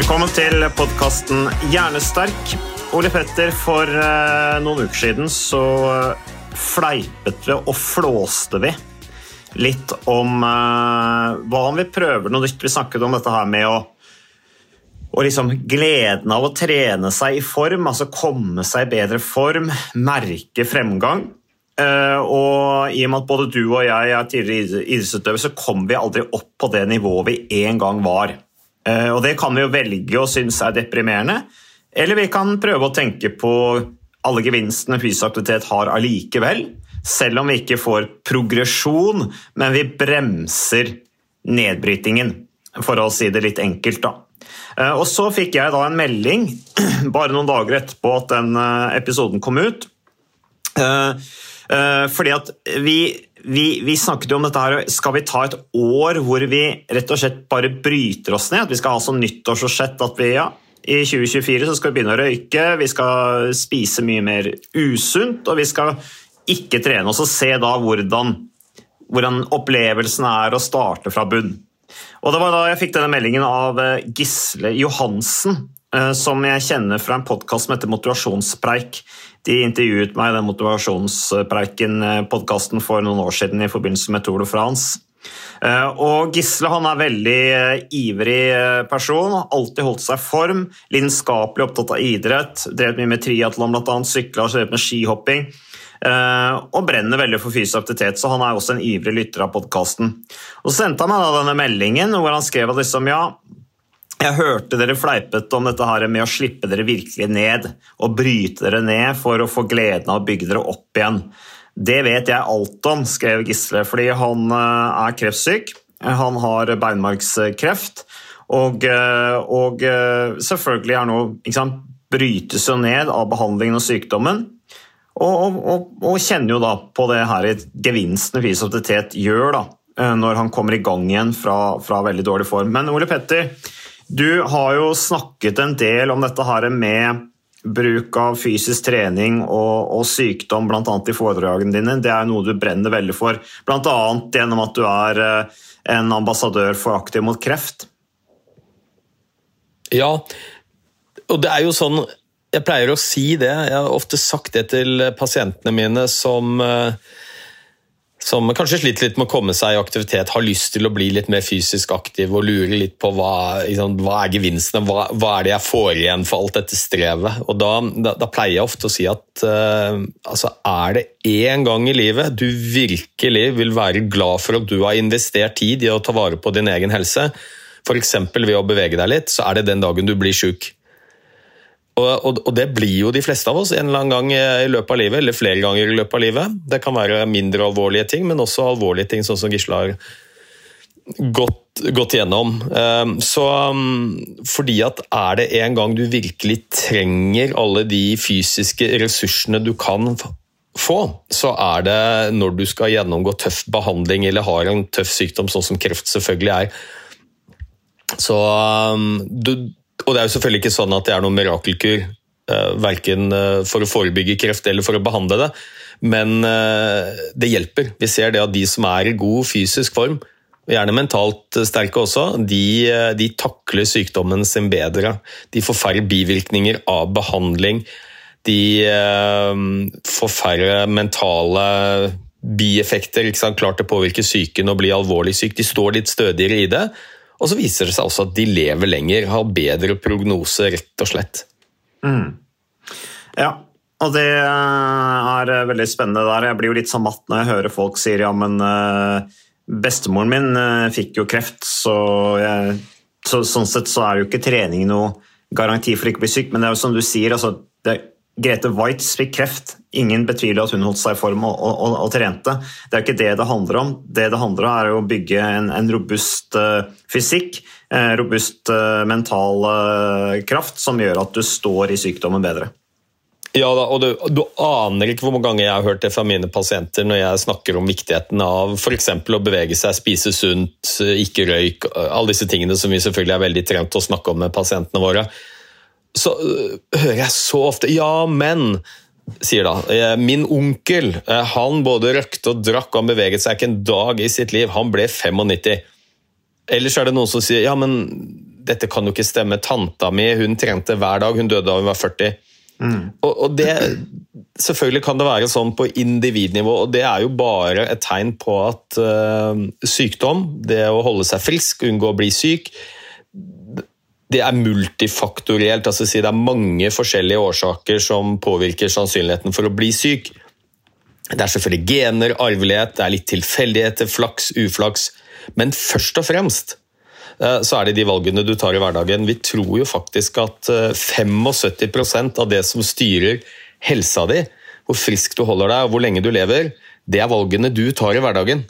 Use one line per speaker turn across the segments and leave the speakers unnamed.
Velkommen til podkasten Hjernesterk. Ole Petter, for eh, noen uker siden så eh, fleipet vi og flåste vi litt om eh, hva om vi prøver noe nytt. Vi snakket om dette her med å og liksom gleden av å trene seg i form, altså komme seg i bedre form, merke fremgang. Og i og med at både du og jeg er tidligere idrettsutøvere, så kom vi aldri opp på det nivået vi en gang var. Eh, og det kan vi jo velge å synes er deprimerende, eller vi kan prøve å tenke på alle gevinstene fysisk aktivitet har allikevel, selv om vi ikke får progresjon, men vi bremser nedbrytingen, for å si det litt enkelt, da. Eh, Og så fikk jeg da en melding bare noen dager etterpå at den eh, episoden kom ut. Fordi at vi, vi, vi snakket jo om dette her, skal vi ta et år hvor vi rett og slett bare bryter oss ned? At vi skal ha sånn nyttårsforsett at vi ja, i 2024 så skal vi begynne å røyke, vi skal spise mye mer usunt, og vi skal ikke trene oss og se da hvordan, hvordan opplevelsen er å starte fra bunn. Og Det var da jeg fikk denne meldingen av eh, Gisle Johansen, som jeg kjenner fra en podkast som heter Motivasjonspreik. De intervjuet meg i den Motivasjonspreiken-podkasten for noen år siden i forbindelse med Tour de France. Eh, Og Gisle han er veldig eh, ivrig eh, person, alltid holdt seg i form, lidenskapelig opptatt av idrett, drevet mye med triatlon bl.a., sykla og drevet med skihopping. eh, Og brenner veldig for fysisk aktivitet, så han er også en ivrig lytter av podkasten. Så sendte han meg denne meldingen hvor han skrev at liksom, ja, jeg hørte dere fleipet om dette her med å slippe dere virkelig ned og bryte dere ned for å få gleden av å bygge dere opp igjen. Det vet jeg alt om, skrev Gisle, fordi han eh, er kreftsyk. Han har beinmargskreft, og, eh, og eh, selvfølgelig er nå sant, brytes jo ned av behandlingen og sykdommen. Og, og, og, kjenner jo da på det her gevinsten fysisk aktivitet gjør da, når han kommer i gang igjen fra, fra veldig dårlig form. Men Ole Petter, du har jo snakket en del om dette her med bruk av fysisk trening og, og sykdom, bl.a. i foredragene dine. Det er noe du brenner veldig for, bl.a. gjennom at du er eh, en ambassadør for Aktiv mot kreft.
Ja, og det er jo sånn Jeg pleier å si det. Jeg har ofte sagt det til pasientene mine som eh, som kanskje sliter litt med å komme seg i aktivitet, har lyst til å bli litt mer fysisk aktiv og lurer litt på hva, liksom, hva er gevinstene, hva, hva, er det jeg får igjen for alt dette strevet. Og Da, da, da pleier jeg ofte å si at uh, altså, er det én gang i livet du virkelig vil være glad for at du har investert tid i å ta vare på din egen helse, f.eks. ved å bevege deg litt, så er det den dagen du blir sjuk. Og, og, det blir jo de fleste av oss en eller annen gang i løpet av livet, eller flere ganger i løpet av livet. Det kan være mindre alvorlige ting, men også alvorlige ting, sånn som Gisle har gått, gått gjennom. Um, så um, fordi at er det en gang du virkelig trenger alle de fysiske ressursene du kan få, så er det når du skal gjennomgå tøff behandling eller har en tøff sykdom, sånn som kreft selvfølgelig er. Så um, du og det er jo selvfølgelig ikke sånn at det er noen mirakelkur, uh, verken uh, for å forebygge kreft eller for å behandle det, men uh, det hjelper. Vi ser det at de som er i god fysisk form, og gjerne mentalt sterke også, de, de takler sykdommen sin bedre. De får færre bivirkninger av behandling. De eh, får færre mentale bieffekter. Klart det påvirker psyken å bli alvorlig syk. De står litt stødigere i det. Og så viser det seg også at de lever lenger, har bedre prognose, rett og slett.
Mm. Ja, og det er veldig spennende der. Jeg blir jo litt sånn matt når jeg hører folk sier ja, men uh, bestemoren min fikk jo kreft, så, jeg, så, sånn sett så er jo ikke trening noe garanti for ikke å bli syk, men det er jo som du sier, altså, det, Grete Waitz fikk kreft. Ingen betviler at hun holdt seg i form og, og, og, trente. Det er ikke det det handler om. Det det handler om, er å bygge en, en robust uh, fysikk, uh, robust uh, mental kraft, som gjør at du står i sykdommen bedre.
Ja, da, og du, du, aner ikke hvor mange ganger jeg har hørt det fra mine pasienter når jeg snakker om viktigheten av f.eks. å bevege seg, spise sunt, ikke røyk, alle disse tingene som vi selvfølgelig er veldig trent til å snakke om med pasientene våre. Så uh, hører jeg så ofte Ja, men sier da. «Eh, min onkel eh, han både røkte og drakk, han beveget seg ikke en dag i sitt liv. Han ble 95. Ellers er det noen som sier ja, men dette kan jo ikke stemme. Tanta mi hun trente hver dag, hun døde da hun var 40. Mm. Og, og, det, Selvfølgelig kan det være sånn på individnivå, og det er jo bare et tegn på at uh, sykdom, det å holde seg frisk, unngå å bli syk, det er multifaktorielt. altså si Det er mange forskjellige årsaker som påvirker sannsynligheten for å bli syk. Det er selvfølgelig gener, arvelighet, det er litt tilfeldigheter, flaks, uflaks. Men først og fremst Eh, så er det de valgene du tar i hverdagen. Vi tror jo faktisk at 75 eh, av det som styrer helsa di, hvor frisk du holder deg og hvor lenge du lever, det er valgene du tar i hverdagen.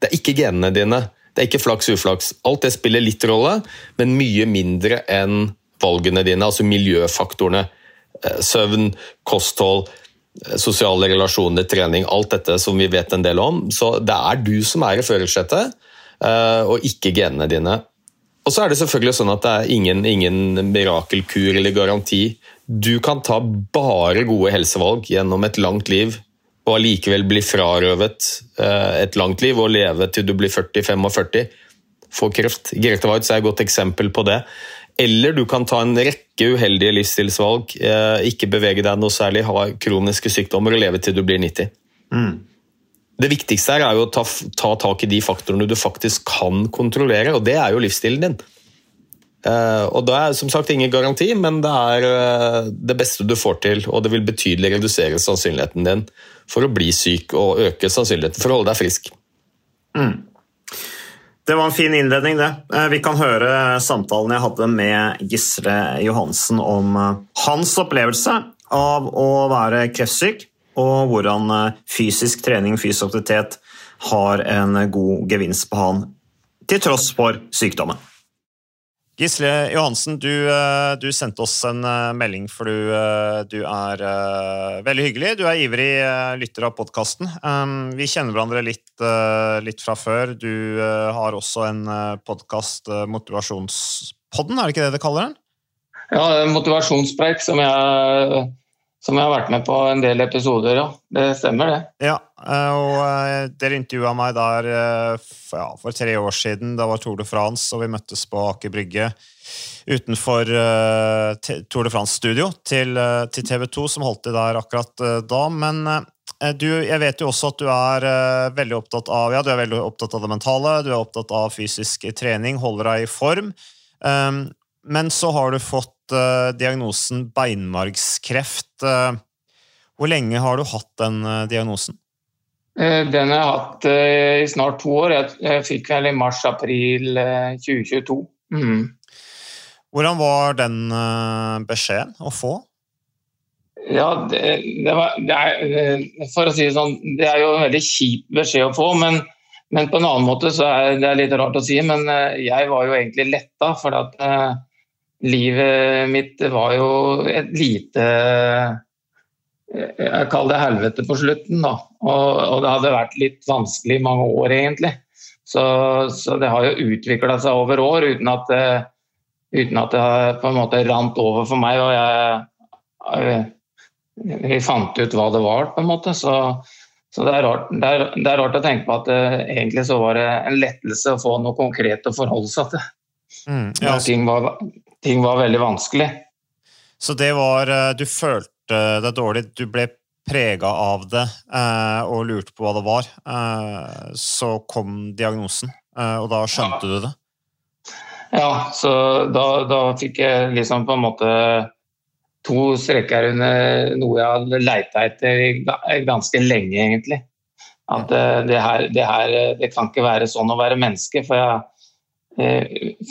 Det er ikke genene dine. Det er ikke flaks uflaks. Alt det spiller litt rolle, men mye mindre enn valgene dine, altså miljøfaktorene. Eh, søvn, kosthold, sosiale relasjoner, trening, alt dette som vi vet en del om. Så det er du som er i førersetet, og ikke genene dine. Og så er det selvfølgelig sånn at det er ingen, ingen mirakelkur eller garanti. Du kan ta bare gode helsevalg gjennom et langt liv og allikevel bli frarøvet eh, et langt liv og leve til du blir 40-45. Få kreft. Grete Waitz er et godt eksempel på det. Eller du kan ta en rekke uheldige livsstilsvalg, eh, ikke bevege deg noe særlig, ha kroniske sykdommer og leve til du blir 90. Mm. Det viktigste her er jo å ta, ta, tak i de faktorene du faktisk kan kontrollere, og det er jo livsstilen din. Uh, og Det er som sagt ingen garanti, men det er uh, det beste du får til. Og det vil betydelig redusere sannsynligheten din for å bli syk og øke sannsynligheten for å holde deg frisk. Mm.
Det var en fin innledning, det. Uh, vi kan høre samtalen jeg hadde med Gisle Johansen om hans opplevelse av å være kreftsyk og hvordan eh, fysisk trening, fysisk aktivitet, har en god gevinst på han, til tross for sykdommen. Gisle Johansen, du, eh, du, sendte oss en eh, melding, for du, du, er veldig hyggelig. Du er ivrig lytter av podkasten. Vi kjenner hverandre litt, litt, fra før. Du har også en podkast, Motivasjonspodden, er det ikke det du kaller den?
Ja, motivasjonspreik, som jeg som jeg har vært med på en del episoder, ja. Det stemmer, det.
Ja, eh, og eh, Dere intervjua meg der eh, ja, for tre år siden. Da var Tour de France, og vi møttes på Aker Brygge utenfor uh, Tour de France-studio til, uh, til, TV 2, som holdt det der akkurat uh, da. Men du, jeg vet jo også at du er veldig opptatt av ja, du er veldig opptatt av det mentale, du er opptatt av fysisk trening, holder deg i form. Um, men så har du fått uh, diagnosen beinmargskreft. Uh, hvor lenge har du hatt den uh, diagnosen?
Den har jeg hatt i snart to år. Jeg, jeg fikk vel i mars-april 2022. Mm.
Hvordan var den beskjeden å få?
Ja, det, det, var, det, er, For å si det sånn, det er jo en veldig kjip beskjed å få. Men, men på en annen måte så er det litt rart å si, men jeg var jo egentlig letta. For at livet mitt var jo et lite Jeg kaller det helvete på slutten, da. Og, og det hadde vært litt vanskelig i mange år, egentlig. Så, så det har jo utvikla seg over år uten at, uten at det har på en måte rant over for meg. Og jeg, jeg fant ut hva det var, på en måte. Så, så det, er rart, det, er, det, er rart, å tenke på at det, egentlig så var det en lettelse å få noe konkret å forholde seg til. Mm, ja. ting, var, ting var veldig vanskelig.
Så det var eh, Du følte
det deg dårlig, du ble prega av det eh, og lurte på hva det var, eh, så kom diagnosen, og da skjønte du det?
Ja, så da, da fikk jeg liksom på en måte to streker under noe jeg hadde leita etter ganske lenge, egentlig. At det her, det her det kan ikke være sånn å være menneske. For, jeg,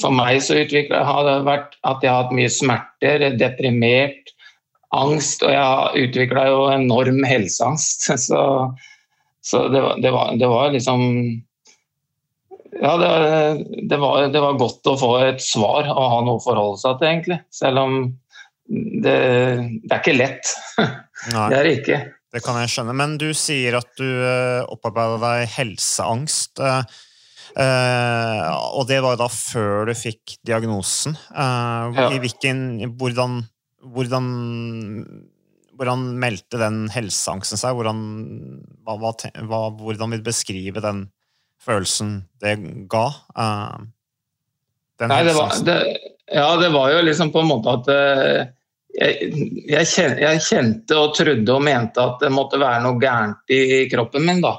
for meg så har det vært at jeg har hatt mye smerter, deprimert, angst, og jeg har utvikla jo enorm helseangst. Så, så det, var, det, var, det, var, liksom Ja, det, det, var, det var godt å få et svar og ha noe å forholde seg til, egentlig. Selv om det, det er ikke lett.
Nei.
Det er det ikke.
Det kan jeg skjønne. Men du sier at du opparbeider deg helseangst. Uh, og det var da før du fikk diagnosen. Uh,
Ja.
I hvilken hvordan, hvordan, hvordan meldte den helseangsten seg? Hvordan, hva, hva, hvordan vil du beskrive den følelsen det ga? Den
Nei, det var, det, ja, det var jo liksom på en måte at eh, jeg, jeg, kjente, jeg kjente og trodde og mente at det måtte være noe gærent i kroppen min, da.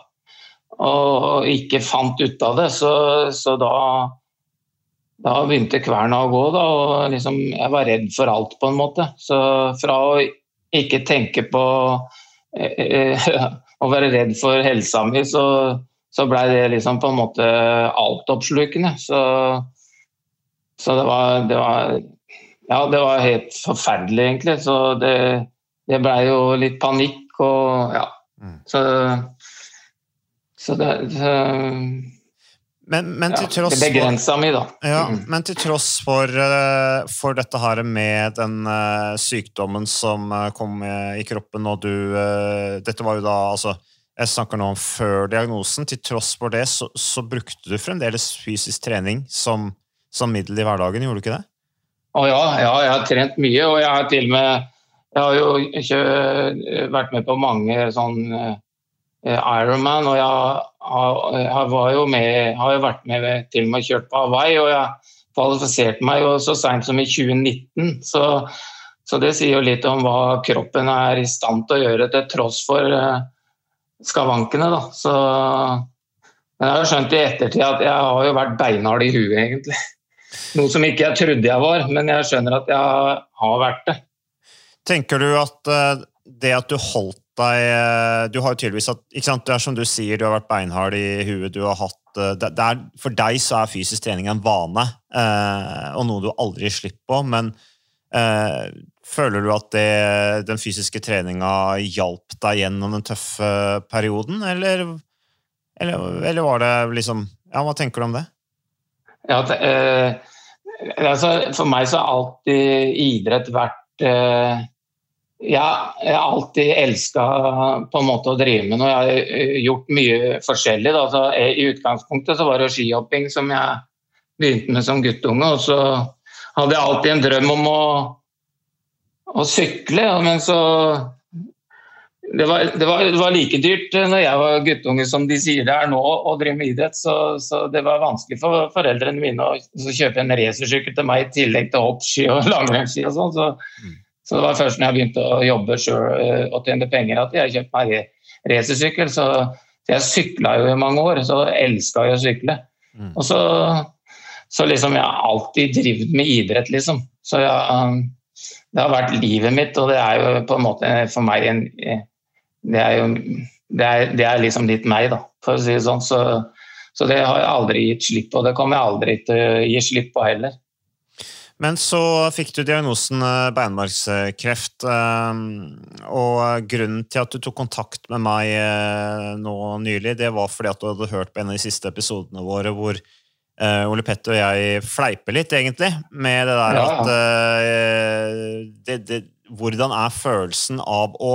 Og ikke fant ut av det, så, så da da begynte kverna å gå, da, og liksom, jeg var redd for alt, på en måte. Så fra å ikke tenke på eh, eh, å være redd for helsa mi, så, så blei det liksom på en måte altoppslukende. Så, så det var, det var Ja, det var helt forferdelig, egentlig. Så det, det blei jo litt panikk og ja. Så, så det det
Men, men til
ja,
tross
Det begrensa mi, da.
Ja,
Mm.
men til tross for, eh, for dette her med den eh, sykdommen som eh, kom i kroppen, og du Dette var jo da altså Jeg snakker nå om før diagnosen. Til tross for det så, så brukte du fremdeles fysisk trening som, som middel i hverdagen, gjorde du ikke det?
Å ja, ja, jeg har trent mye, og jeg har til og med Jeg har jo ikke vært med på mange sånn Ironman, og jeg jeg jo med, har jo vært med til og med kjørt på Hawaii, og jeg kvalifiserte meg jo så seint som i 2019. Så, så det sier jo litt om hva kroppen er i stand til å gjøre til tross for eh, skavankene, da. Så men jeg har jo skjønt i ettertid at jeg har jo vært beinhard i huet, egentlig. Noe som ikke jeg trodde jeg var, men jeg skjønner at jeg har vært det.
Tenker du at eh, det at du holdt deg eh, Du har jo tydeligvis hatt ikke sant, Det er som du sier, du har vært beinhard i huet. du har hatt eh, det, det er, For deg så er fysisk trening en vane, eh, og noe du aldri slipper på. Men eh, føler du at det, den fysiske treninga hjalp deg gjennom den tøffe perioden, eller, eller, eller var det liksom Ja, hva tenker du om det?
Ja, det, eh, altså, for meg så har alltid idrett vært eh, ja, Jeg har alltid elska å drive med noe. Jeg har eh, gjort mye forskjellig. Da. Eh, I utgangspunktet var det skihopping som jeg begynte med som guttunge. Og så hadde jeg alltid en drøm om å, å sykle, ja, men så det var, det, var, det var like dyrt eh, når jeg var guttunge som de sier det er nå å drive med idrett, så, så det var vanskelig for foreldrene mine å kjøpe en racersykkel til meg i tillegg til hoppski og langrennsski og sånn. Så, så det var først når jeg begynte å jobbe sjøl og tjene penger at jeg kjøpte meg ra- racersykkel. Så, jeg sykla jo i mange år, så elska jeg å sykle. Og så, så liksom jeg har alltid drevet med idrett, liksom. Så jeg, um, det har vært livet mitt, og det er jo på en måte for meg en Det er jo det er, det er liksom litt meg, da, for å si det sånn. Så, så det har jeg aldri gitt slipp på, det kommer jeg aldri til å gi slipp på heller.
Men så fikk du diagnosen eh, beinmargskreft, eh, og grunnen til at du tok kontakt med meg eh, nå nylig, det var fordi at du hadde hørt på en av de siste episodene våre hvor Ole Petter og jeg fleiper litt, egentlig, med det der
Ja,
at det, det, Hvordan er følelsen av å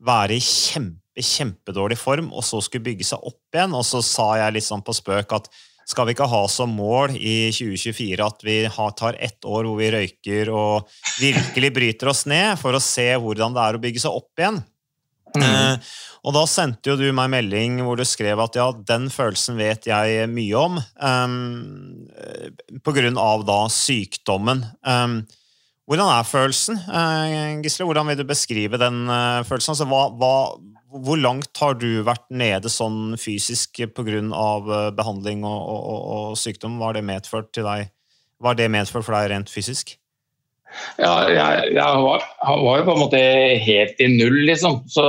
være i kjempe, kjempedårlig form, og så skulle bygge seg opp igjen? Og så sa jeg litt sånn på spøk at skal vi ikke ha som mål i 2024 at vi tar ett år hvor vi røyker og virkelig bryter oss ned, for å se hvordan det er å bygge seg opp igjen? Eh, og da sendte jo du meg melding hvor du skrev at ja, den følelsen vet jeg mye om, um, på grunn av da sykdommen. Um, hvordan er følelsen, Uh, Gisle? Hvordan vil du beskrive den uh, følelsen? Altså, hva, hva, hvor langt har du vært nede sånn fysisk pga. Eh, behandling og, og, og, og, sykdom? Hva har det medført til deg? Hva det medført for deg rent fysisk?
Ja, jeg, jeg var, var, jo på en måte helt i null, liksom. Så,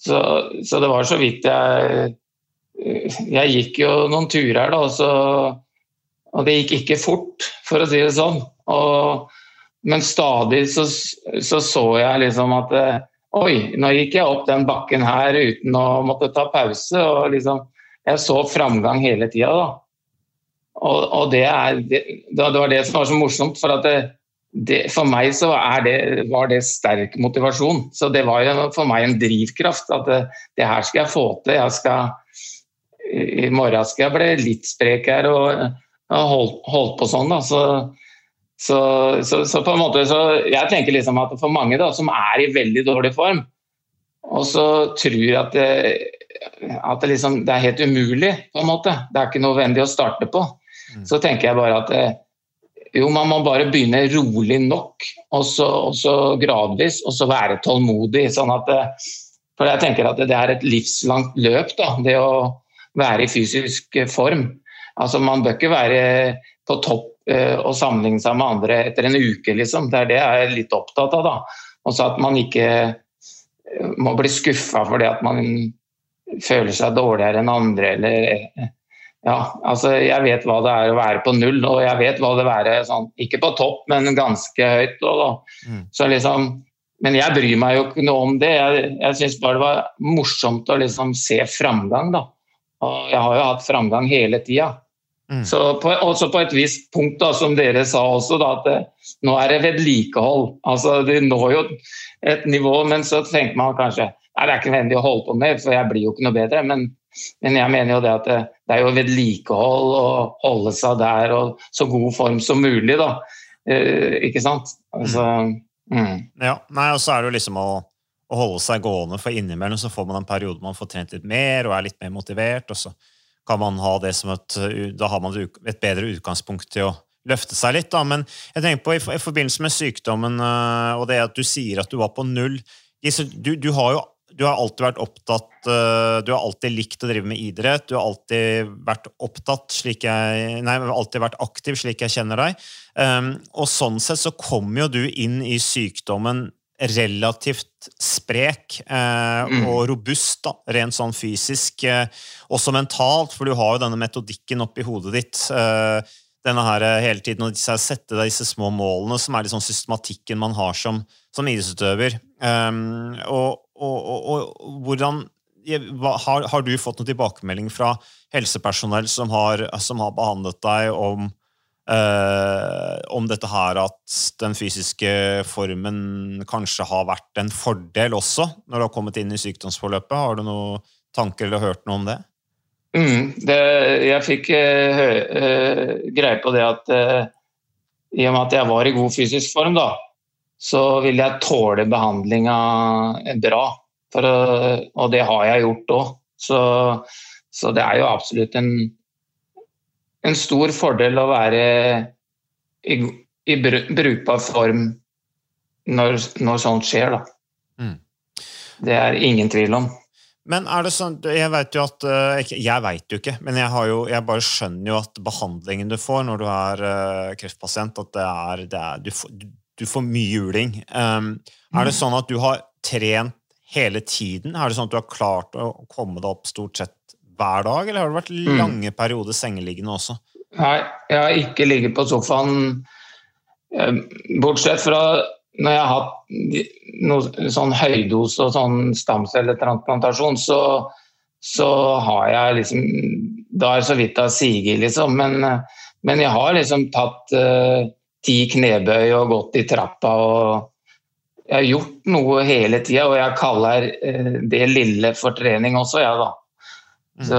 så, så det var så vidt jeg Jeg gikk jo noen turer, da, så, og det gikk ikke fort, for å si det sånn. Og, men stadig så, så, så jeg liksom at eh, Oi, nå gikk jeg opp den bakken her uten å måtte ta pause. og liksom, Jeg så framgang hele tida, da. Og, og det, er, det, det, var det som var så morsomt. For, det, det, for meg så var det sterk motivasjon. Så det var jo for meg en drivkraft. At det, her skal jeg få til. Jeg skal, I morgen skal jeg bli litt sprek her og, og holdt, holdt på sånn. da, så så, så, så, på en måte så jeg tenker liksom at for mange da, som er i veldig dårlig form, og så tror at det, at det, liksom, det er helt umulig, på en måte. Det er ikke nødvendig å starte på. Mm. Så tenker jeg bare at eh, jo, man må bare begynne rolig nok, og så, og så gradvis, og så være tålmodig. sånn at eh, For jeg tenker at det er et livslangt løp, da, det å være i fysisk form. Altså Man bør ikke være på topp Eh, å sammenligne seg med andre etter en uke, liksom. Det er det jeg er litt opptatt av. da. Også at man ikke eh, må bli skuffa fordi at man føler seg dårligere enn andre, eller ja, altså Jeg vet hva det er å være på null, og jeg vet hva det er å være sånn, ikke på topp, men ganske høyt. Og, mm. så liksom, men jeg bryr meg jo ikke noe om det. Jeg, jeg syns bare det var morsomt å liksom se framgang. da. Og jeg har jo hatt framgang hele tida. Mm. Så på, også på et visst punkt, da, som dere sa også, da, at det, nå er det vedlikehold. Altså, det når jo et nivå, men så tenker man kanskje nei, det er ikke nødvendig å holde på med, for jeg blir jo ikke noe bedre. Men, men jeg mener jo det at det, det er jo vedlikehold å holde seg der og så god form som mulig, da. Eh, ikke sant? Altså,
mm. Ja, nei, og så er det jo liksom å, å holde seg gående, for innimellom så får man en periode man får trent litt mer og er litt mer motivert. og så kan man ha det som et, da har man et bedre utgangspunkt til å løfte seg litt. Da. Men jeg tenker på i, forbindelse med sykdommen eh, og det at du sier at du var på null du, du har jo du har alltid vært opptatt eh, Du har alltid likt å drive med idrett. Du har alltid vært opptatt slik jeg, nei, alltid vært aktiv, slik jeg kjenner deg. Um, og sånn sett så kommer jo du inn i sykdommen relativt sprek eh, mm. og robust, da, rent sånn fysisk. Eh, også mentalt, for du har jo denne metodikken oppi hodet ditt. Eh, denne her eh, hele tiden, å Sette deg disse små målene, som er liksom systematikken man har som, som idrettsutøver. Um, og, og, og, og, hvordan har, har, du fått noen tilbakemelding fra helsepersonell som har, som har behandlet deg, om Uh, om dette her at den fysiske formen kanskje har vært en fordel også, når du har kommet inn i sykdomsforløpet. Har du noen tanker eller hørt noe om det?
Mm, det jeg fikk uh, uh, greie på det at i og med at jeg var i god fysisk form, da, så ville jeg tåle behandlinga bra. Å, og det har jeg gjort òg. Så, så det er jo absolutt en en stor fordel å være i, i brukbar form når, når, sånt skjer. Da. Mm. Det er ingen tvil om.
Men er det sånn, Jeg vet jo at eh, Jeg vet jo ikke, men jeg, jo, jeg, bare skjønner jo at behandlingen du får når du er uh, kreftpasient, at det er, det er du, får, du, får, mye juling. Um. Er det mm. sånn at du har trent hele tiden? Er det sånn at du har klart å komme deg opp stort sett hver dag, eller har det vært mm. lange mm. perioder sengeliggende også?
Nei, jeg har ikke ligget på sofaen. Eh, bortsett fra når jeg har hatt noe sånn høydose og sånn stamcelletransplantasjon, så, så har jeg liksom Da er det så vidt det har siget, liksom. Men, men, jeg har liksom tatt uh, ti knebøy og gått i trappa og Jeg har gjort noe hele tida, og jeg kaller uh, det lille for trening også, jeg, ja, da. Så,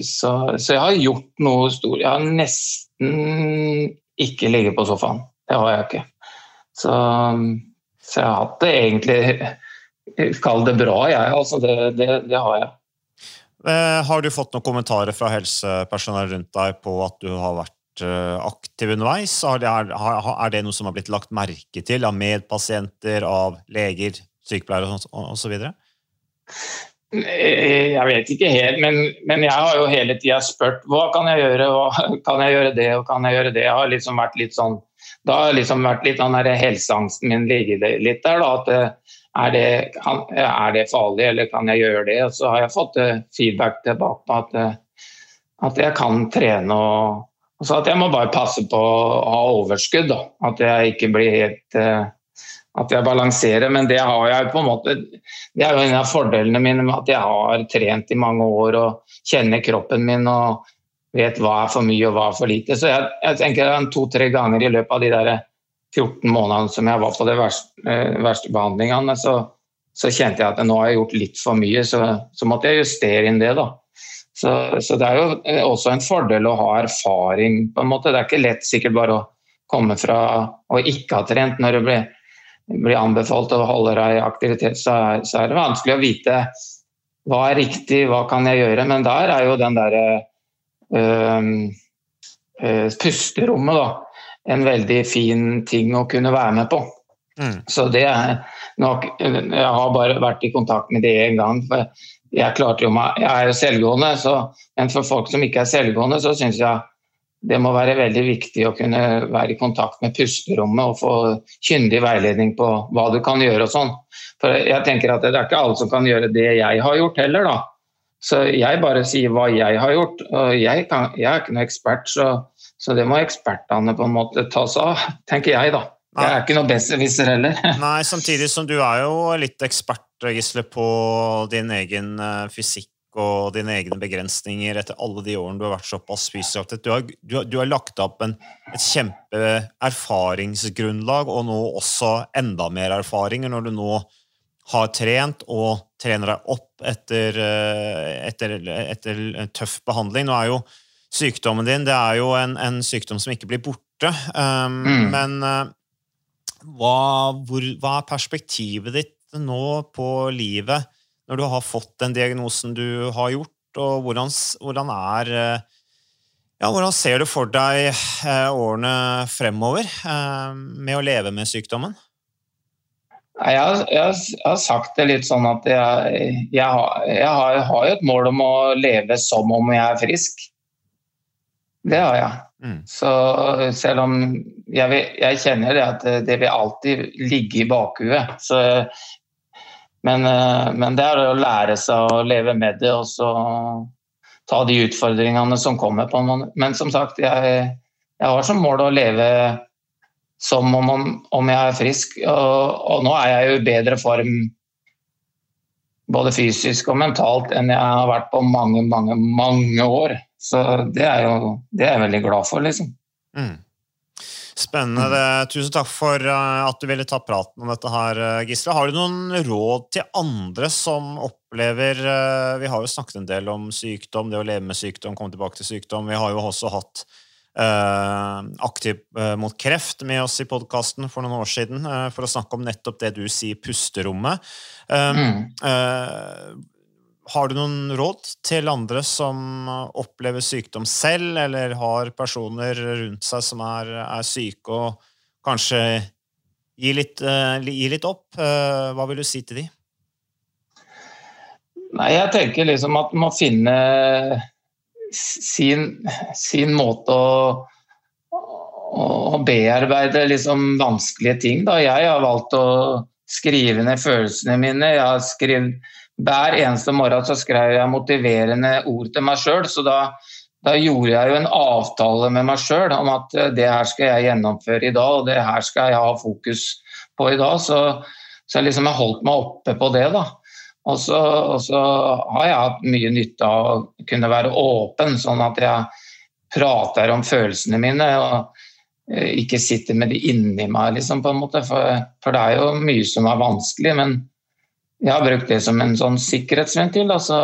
så, så, jeg har gjort noe stort. Jeg har nesten ikke ligget på sofaen. Det har jeg ikke. Så, så jeg har hatt det egentlig Kall det bra, jeg. Altså, det, det, det har jeg.
Eh, har du fått noen kommentarer fra helsepersonell rundt deg på at du har vært eh, aktiv underveis? Er er, er det noe som har blitt lagt merke til av medpasienter, av leger, sykepleiere osv.?
Eh, jeg vet ikke helt, men, men jeg har jo hele tida spurt hva kan jeg gjøre, hva, kan jeg gjøre det og kan jeg gjøre det. Jeg har liksom vært litt sånn, Da har liksom vært litt den helseangsten min ligget litt der. da, at er det, er det, farlig, eller kan jeg gjøre det? Og så har jeg fått feedback tilbake på at at jeg kan trene og, og så at jeg må bare passe på å ha overskudd. Da. At jeg ikke blir helt At jeg balanserer. Men det har jeg på en måte Det er jo en av fordelene mine med at jeg har trent i mange år og kjenner kroppen min og vet hva er for mye og hva er for lite. Så jeg, jeg tenker to-tre ganger i løpet av de der 14 månedene som jeg var på de verste, uh, verste behandlingene, så, så, kjente jeg at nå har jeg gjort litt for mye. Så, så måtte jeg justere inn det. da. Så, så, det er jo eh, også en fordel å ha erfaring. på en måte. Det er ikke lett sikkert bare å komme fra å ikke ha trent når du blir, blir anbefalt å holde deg i aktivitet, så er, så er, det vanskelig å vite hva er riktig, hva kan jeg gjøre. Men der er jo den derre øh, øh, pusterommet da, en veldig fin ting å kunne være med på. Mm. Så det er nok Jeg har bare vært i kontakt med det én gang. for jeg klarte jo meg, jeg er jo selvgående, så, men for folk som ikke er selvgående, så syns jeg det må være veldig viktig å kunne være i kontakt med pusterommet og få kyndig veiledning på hva du kan gjøre og sånn. For jeg tenker at det er ikke alle som kan gjøre det jeg har gjort heller, da. Så jeg bare sier hva jeg har gjort. Og jeg, kan, jeg er ikke noen ekspert, så, så, det må ekspertene på en måte ta seg av, tenker jeg, da. Jeg er ikke noe besserwisser heller.
Nei, samtidig som du er jo litt ekspert Gisle, på din egen eh, fysikk og dine egne begrensninger etter alle de årene du har vært såpass fysisk aktiv. Du, du, du, har lagt opp en, et kjempeerfaringsgrunnlag, og nå også enda mer erfaringer når du nå har trent og trener deg opp etter, eh, etter, etter tøff behandling. Nå er jo sykdommen din det er jo en, en sykdom som ikke blir borte, um, mm. men uh, hva, hvor, hva er perspektivet ditt nå på livet når du har fått den diagnosen du har gjort, og hvordan, hvordan er eh, ja, Hvordan ser du for deg eh, årene fremover eh, med å leve med sykdommen?
Jeg har, jeg har, sagt det litt sånn at jeg, jeg, har, jeg har, har, et mål om å leve som om jeg er frisk. Det har jeg. Mm. Så selv om jeg, jeg, kjenner det at det vil alltid ligge i bakhuet. Så men, eh, men, det er å lære seg å leve med det og så ta de utfordringene som kommer. på Men som sagt, jeg, jeg har som mål å leve som om, om jeg er frisk. Og, og, nå er jeg jo i bedre form både fysisk og mentalt enn jeg har vært på mange, mange, mange år. Så det er jo det er jeg veldig glad for, liksom. Mm.
Spennende. Tusen takk for eh, at du ville ta praten om dette her, eh, Gisle. Har du noen råd til andre som opplever eh, Vi har jo snakket en del om sykdom, det å leve med sykdom, komme tilbake til sykdom. Vi har jo også hatt Uh, aktiv mot kreft med oss i podkasten for noen år siden for å snakke om nettopp det du sier, pusterommet. Mm. Har du noen råd til andre som opplever sykdom selv, eller har personer rundt seg som er, er syke, og kanskje gi litt, uh, gi litt opp? Uh, hva vil du si til de?
Nei, jeg tenker liksom at man må finne sin, sin måte å, å bearbeide liksom vanskelige ting. Da. Jeg har valgt å skrive ned følelsene mine. Jeg har skrevet hver eneste morgen så skrev jeg motiverende ord til meg sjøl. Så da, da, gjorde jeg jo en avtale med meg sjøl om at eh, det her skal jeg gjennomføre i dag, og det her skal jeg ha fokus på i dag. Så, så jeg liksom har holdt meg oppe på det. da. Og så, og så, har jeg hatt mye nytte av å kunne være åpen, sånn at jeg prater om følelsene mine. og eh, ikke sitter med de inni meg, liksom, på en måte. For, for, det er jo mye som er vanskelig. Men jeg har brukt det som en sånn sikkerhetsventil. Altså,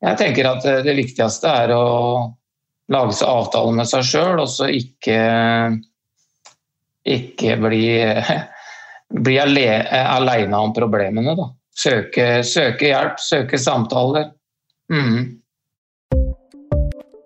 jeg tenker at det viktigste er å lage seg avtale med seg sjøl, og så ikke, ikke bli, bli aleine om problemene. Da. Søke, søke, hjelp, søke samtaler. Mm.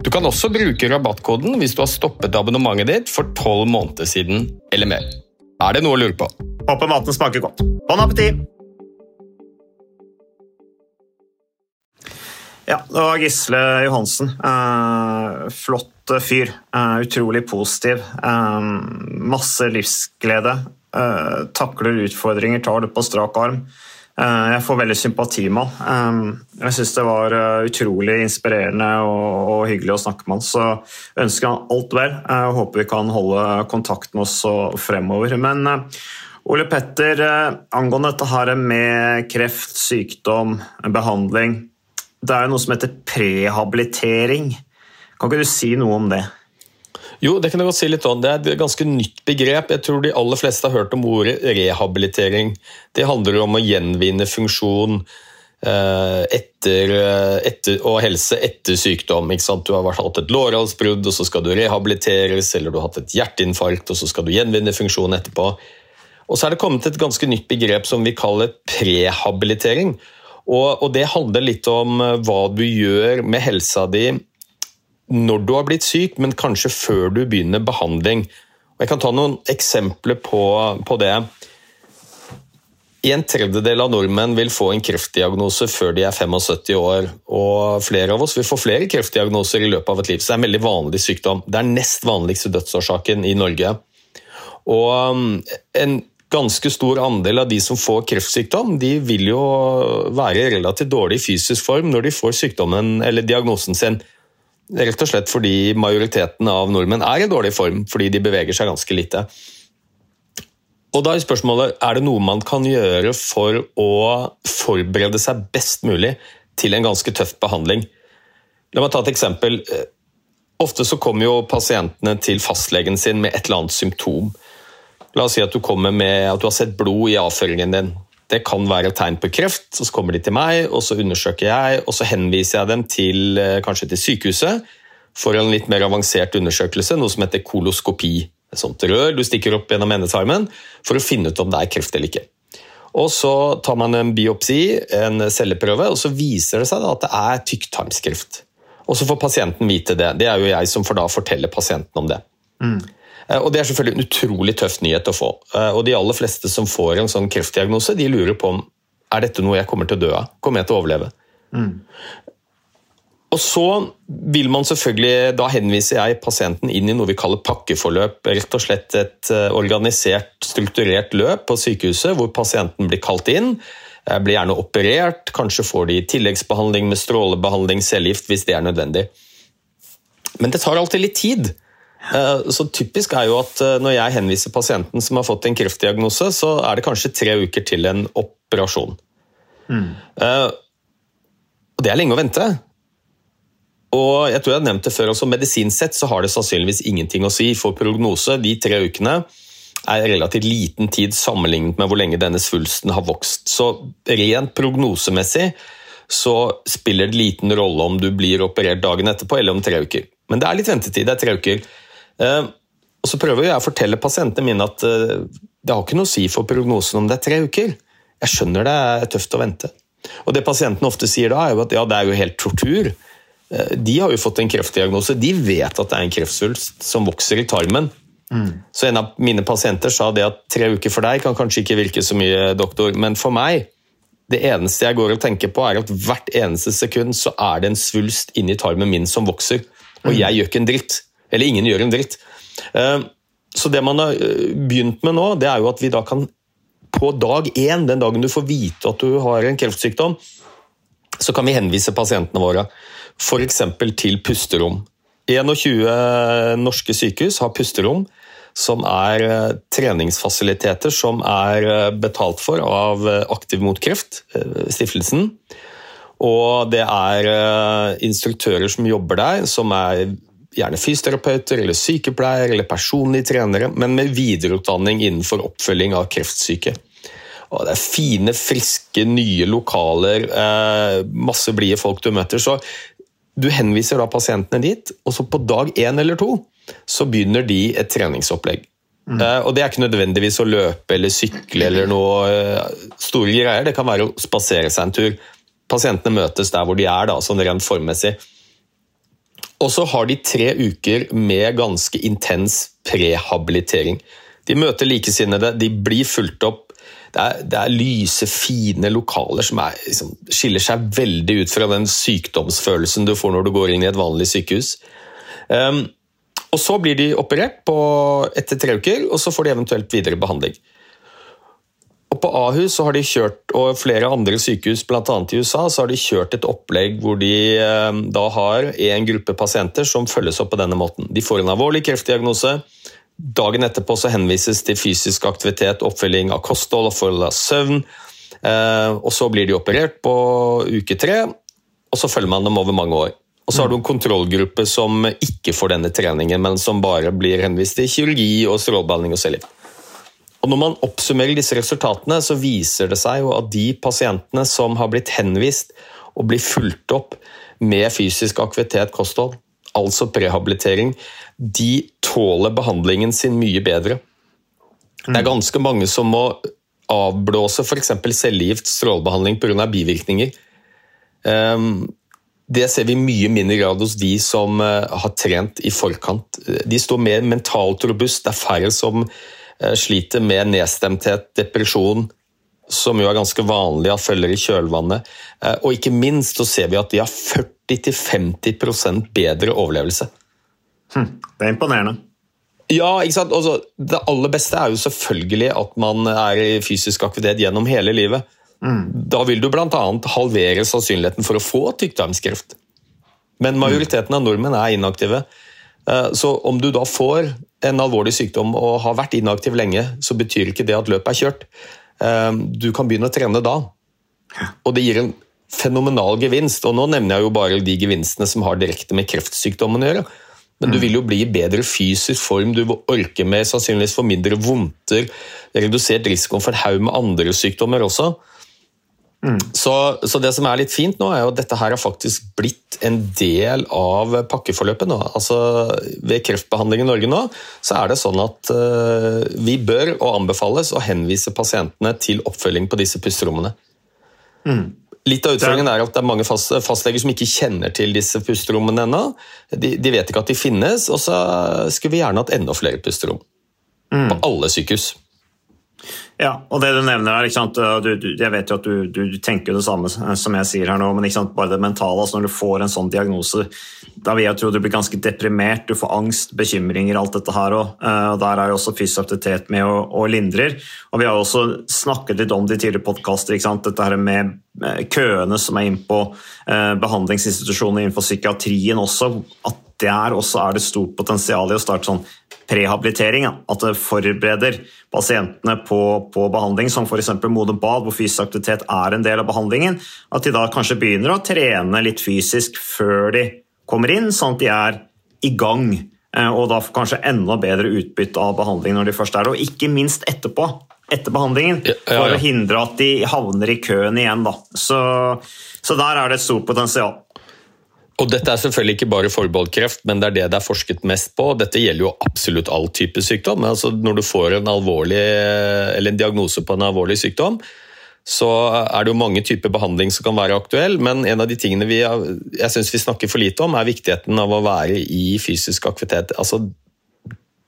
Du kan også bruke rabattkoden hvis du har stoppet abonnementet ditt for tolv måneder siden eller mer. Er det noe å lure på?
Håper maten smaker godt. Bon appétit! Ja, det var Gisle Johansen. Eh, flott fyr. Eh, utrolig positiv. Eh, masse livsglede. Takler utfordringer, tar det på strak arm. Eh, jeg får veldig sympati med han. Eh, jeg syns det var eh, utrolig inspirerende og, hyggelig å snakke med han. Så ønsker han alt vel. Jeg håper vi kan holde kontakt med oss fremover. Men Ole Petter, angående dette her med kreft, sykdom, behandling Det er jo noe som heter prehabilitering. Kan ikke du si noe om det?
Jo, det kan jeg godt si litt om. Det er et ganske nytt begrep. Jeg tror de aller fleste har hørt om ordet rehabilitering. Det handler om å gjenvinne funksjon eh, etter, eh, etter, og helse etter sykdom. Du har hatt et lårhalsbrudd, og så skal du rehabiliteres, eller du har hatt et hjerteinfarkt, og så skal du gjenvinne funksjon etterpå. Og så er det kommet et ganske nytt begrep som vi kaller prehabilitering. Og, og det handler litt om eh, hva du gjør med helsa di når du har blitt syk, men kanskje før du begynner behandling. Og jeg kan ta noen eksempler på, på det. En tredjedel av nordmenn vil få en kreftdiagnose før de er 75 år. Og flere av oss vil få flere kreftdiagnoser i løpet av et liv. Så det er en veldig vanlig sykdom. Det er nest vanligste dødsårsaken i Norge. Og um, en ganske stor andel av de som får kreftsykdom, de vil jo være i relativt dårlig fysisk form når de får diagnosen sin. Rett og slett fordi majoriteten av nordmenn er i dårlig form fordi de beveger seg ganske lite. Og da er spørsmålet er det noe man kan gjøre for å forberede seg best mulig til en ganske tøff behandling. La meg ta et eksempel. Ofte så kommer jo pasientene til fastlegen sin med et eller annet symptom. La oss si at du kommer med at du har sett blod i avføringen din. Det kan være et tegn på kreft. Så kommer de til meg, og så undersøker jeg, og så henviser jeg dem til, eh, kanskje til sykehuset for en litt mer avansert undersøkelse, noe som heter koloskopi. Et sånt rør du stikker opp gjennom endetarmen for å finne ut om det er kreft eller ikke. Og Så tar man en biopsi, en celleprøve, og så viser det seg at det er tykktarmskreft. Og så får pasienten vite det. Det er jo jeg som får da fortelle pasienten om det. Mm. Og Det er selvfølgelig en utrolig tøff nyhet å få. Eh, og De aller fleste som får en sånn kreftdiagnose, de lurer på om er dette noe jeg kommer til å dø av. Kommer jeg til å overleve? Mm. Og så vil man selvfølgelig, Da henviser jeg pasienten inn i noe vi kaller pakkeforløp. Rett og slett et eh, organisert, strukturert løp på sykehuset hvor pasienten blir kalt inn. Eh, blir gjerne operert, kanskje får de tilleggsbehandling med strålebehandling, cellegift hvis det er nødvendig. Men det tar alltid litt tid. Eh, så typisk er jo at Når jeg henviser pasienten som har fått en kreftdiagnose, så er det kanskje tre uker til en operasjon. Mm. Og Det er lenge å vente. Og jeg tror jeg har nevnt det før, også Medisinsk sett så har det sannsynligvis ingenting å si. For prognose de tre ukene er relativt liten tid sammenlignet med hvor lenge denne svulsten har vokst. Så rent prognosemessig så spiller det liten rolle om du blir operert dagen etterpå eller om tre uker. Men det er litt ventetid. Det er tre uker. Eh, og så prøver jeg å fortelle pasientene mine at eh, det har ikke noe å si for prognosen om det er tre uker. Jeg skjønner det er tøft å vente. Og det pasientene ofte sier da, er jo at ja, det er jo helt tortur. Eh, de har jo fått en kreftdiagnose. De vet at det er en kreftsvulst som vokser i tarmen. Mm. Så En av mine pasienter sa det at tre uker for deg kan kanskje ikke virke så mye, doktor, men for meg det eneste jeg går og tenker på, er at hvert eneste sekund så er det en svulst inni tarmen min som vokser. Og jeg gjør ikke en dritt. Eller ingen gjør en dritt. Eh, så det man har eh, begynt med nå, det er jo at vi da kan på dag én, den dagen du får vite at du har en kreftsykdom, så kan vi henvise pasientene våre f.eks. til pusterom. 21 norske sykehus har pusterom, som er eh, treningsfasiliteter som er betalt for av Aktiv mot kreft, stiftelsen. Og det er instruktører som jobber der, som er gjerne fysioterapeuter eller sykepleiere eller personlige trenere, men med videreutdanning innenfor oppfølging av kreftsyke. Og det er fine, friske, nye lokaler, masse blide folk du møter. Så du henviser da pasientene dit, og så på dag én eller to så begynner de et treningsopplegg. Mm. Uh, og Det er ikke nødvendigvis å løpe eller sykle eller noe uh, store greier. Det kan være å spasere seg en tur. Pasientene møtes der hvor de er, da, sånn rent formmessig. Og så har de tre uker med ganske intens prehabilitering. De møter likesinnede, de blir fulgt opp det er, det er, lyse, fine lokaler som er, liksom, skiller seg veldig ut fra den sykdomsfølelsen du får når du går inn i et vanlig sykehus. Um, og Så blir de operert på, etter tre uker, og så får de eventuelt videre behandling. Og På Ahus så har de kjørt, og flere andre sykehus, bl.a. i USA, så har de kjørt et opplegg hvor de um, da har en gruppe pasienter som følges opp på denne måten. De får en alvorlig kreftdiagnose. Dagen etterpå så henvises til fysisk aktivitet, oppfølging av kosthold og forhold av søvn. Eh, og Så blir de operert på uke tre, og så følger man dem over mange år. Og Så har du en kontrollgruppe som ikke får denne treningen, men som bare blir henvist til kirurgi og strålebehandling og cellegift. Og Når man oppsummerer disse resultatene, så viser det seg jo at de pasientene som har blitt henvist og blir fulgt opp med fysisk aktivitet, kosthold, altså prehabilitering, de tåler behandlingen sin mye bedre. Det er ganske mange som må avblåse f.eks. cellegift, strålebehandling pga. bivirkninger. Ehm, det ser vi mye mindre grad hos de som eh, har trent i forkant. De står mer mentalt robust. Det er færre som sliter med nedstemthet, depresjon, som jo er ganske vanlig at følger i kjølvannet. Eh, og ikke minst så ser vi at de har 40-50% bedre overlevelse.
Hm, det er imponerende.
Ja, ikke sant? Også, altså, det aller beste er jo selvfølgelig at man er i fysisk aktivitet gjennom hele livet. Mm. Da vil du bl.a. halvere sannsynligheten for å få tykktarmskreft. Men majoriteten av nordmenn er inaktive. Eh, så om du da får en alvorlig sykdom og har vært inaktiv lenge, så betyr ikke det at løpet er kjørt. Eh, du kan begynne å trene da, og det gir en fenomenal gevinst. Og nå nevner jeg jo bare de gevinstene som har direkte med kreftsykdommen å gjøre. Men du vil jo bli i bedre fysisk form, du vil orke mer, sannsynligvis få mindre vondter, redusert risikoen for en haug med andre sykdommer også. Så, så, det som er litt fint nå, er jo at dette her har faktisk blitt en del av pakkeforløpet. nå. Altså, ved kreftbehandling i Norge nå, så er det sånn at uh, vi bør og anbefales å henvise pasientene til oppfølging på disse pusterommene.
Mm.
Litt av utfordringen er at det er mange fast, fastleger som ikke kjenner til disse pusterommene ennå. De, de, vet ikke at de finnes, og så skulle vi gjerne hatt enda flere pusterom. Mm. På alle sykehus.
Ja, og det du nevner her, du, du, Jeg vet jo at du, du, tenker det samme som jeg sier her nå, men bare det mentale. altså Når du får en sånn diagnose, da vil jeg tro du blir ganske deprimert. Du får angst, bekymringer, alt dette her òg. Og der er jo også fysiaktivitet med og, og, lindrer. Og vi har også snakket litt om det i tidligere podkaster, dette her med eh, køene som er inne på behandlingsinstitusjoner innenfor psykiatrien også. At der også er det stort potensial i å starte sånn prehabilitering. At det forbereder pasientene på, på behandling, som f.eks. modent Bad, hvor fysisk aktivitet er en del av behandlingen. At de da kanskje begynner å trene litt fysisk før de kommer inn, sånn at de er i gang. Eh, og da får kanskje enda bedre utbytte av behandling når de først er der. og ikke minst etterpå. Etter behandlingen, for ja, ja. å hindre at de havner i køen igjen. Da. Så, så der er det et stort potensial.
Og Dette er selvfølgelig ikke bare forbeholdt kreft, men det er det det er forsket mest på. Dette gjelder jo absolutt all type sykdom. Altså når du får en, alvorlig, en diagnose på en alvorlig sykdom, så er det jo mange typer behandling som kan være aktuell, men en av de tingene vi, jeg synes vi snakker for lite om, er viktigheten av å være i fysisk aktivitet. Altså,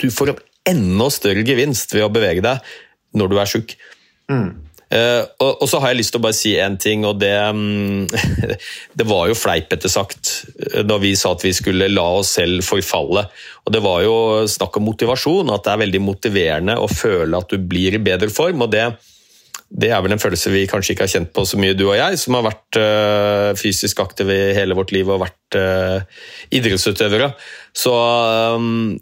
du får en enda større gevinst ved å bevege deg når du er sjuk. Mm. Uh, og, og, så har jeg lyst til å bare si én ting, og det um, Det var jo fleipete sagt eh, da vi sa at vi skulle la oss selv forfalle. Og det var jo snakk om motivasjon, at det er veldig motiverende å føle at du blir i bedre form. og det, det er vel en følelse vi kanskje ikke har kjent på så mye, du og jeg, som har vært uh, fysisk aktive i hele vårt liv og vært uh, idrettsutøvere. Så, um,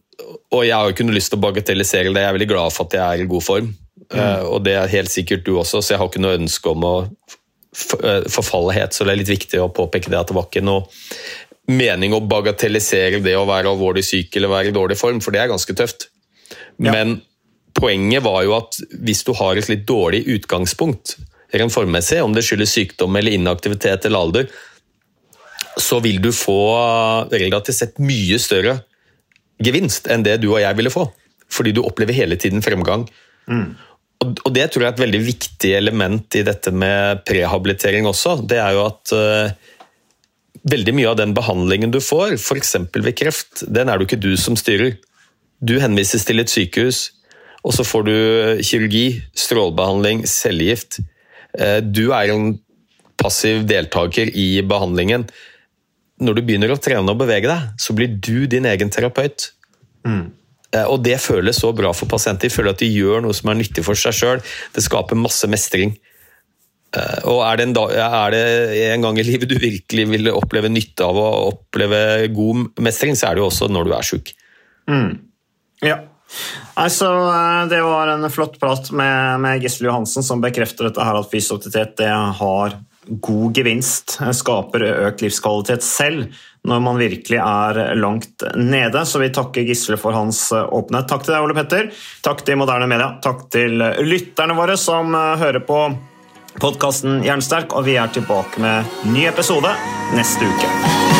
og jeg har jo ikke noe lyst til å bagatellisere det, jeg er veldig glad for at jeg er i god form. Mm. og det er helt sikkert du også, så jeg har ikke noe ønske om å eh, forfalle helt. Så det er litt viktig å påpeke det at det var ikke noe mening å bagatellisere det å være alvorlig syk eller være i dårlig form, for det er ganske tøft. Ja. Men poenget var jo at hvis du har et litt dårlig utgangspunkt rent formmessig, om det skyldes sykdom eller inaktivitet eller alder, så vil du få relativt sett mye større gevinst enn det du og jeg ville få. Fordi du opplever hele tiden fremgang. Mm. Og Det tror jeg er et veldig viktig element i dette med prehabilitering også. Det er jo at uh, veldig mye av den behandlingen du får, f.eks. ved kreft, den er det ikke du som styrer. Du henvises til et sykehus, og så får du kirurgi, strålebehandling, cellegift. Uh, du er en passiv deltaker i behandlingen. Når du begynner å trene og bevege deg, så blir du din egen terapeut. Mm. Eh, og det føles så bra for pasienter. De føler at de gjør noe som er nyttig for seg sjøl. Det skaper masse mestring. Eh, og er det, en, dag, er det, en gang i livet du virkelig vil oppleve nytte av å oppleve god mestring, så er det jo også når du er sjuk.
Mm. Ja. Altså, det var en flott prat med, med Gisle Johansen som bekrefter dette her at fysisk det har god gevinst, skaper økt livskvalitet selv når man virkelig er langt nede. Så vi takker Gisle for hans åpenhet. Takk til deg, Ole Petter. Takk til Moderne Media. Takk til lytterne våre som hører på podkasten Jernsterk, og vi er tilbake med ny episode neste uke.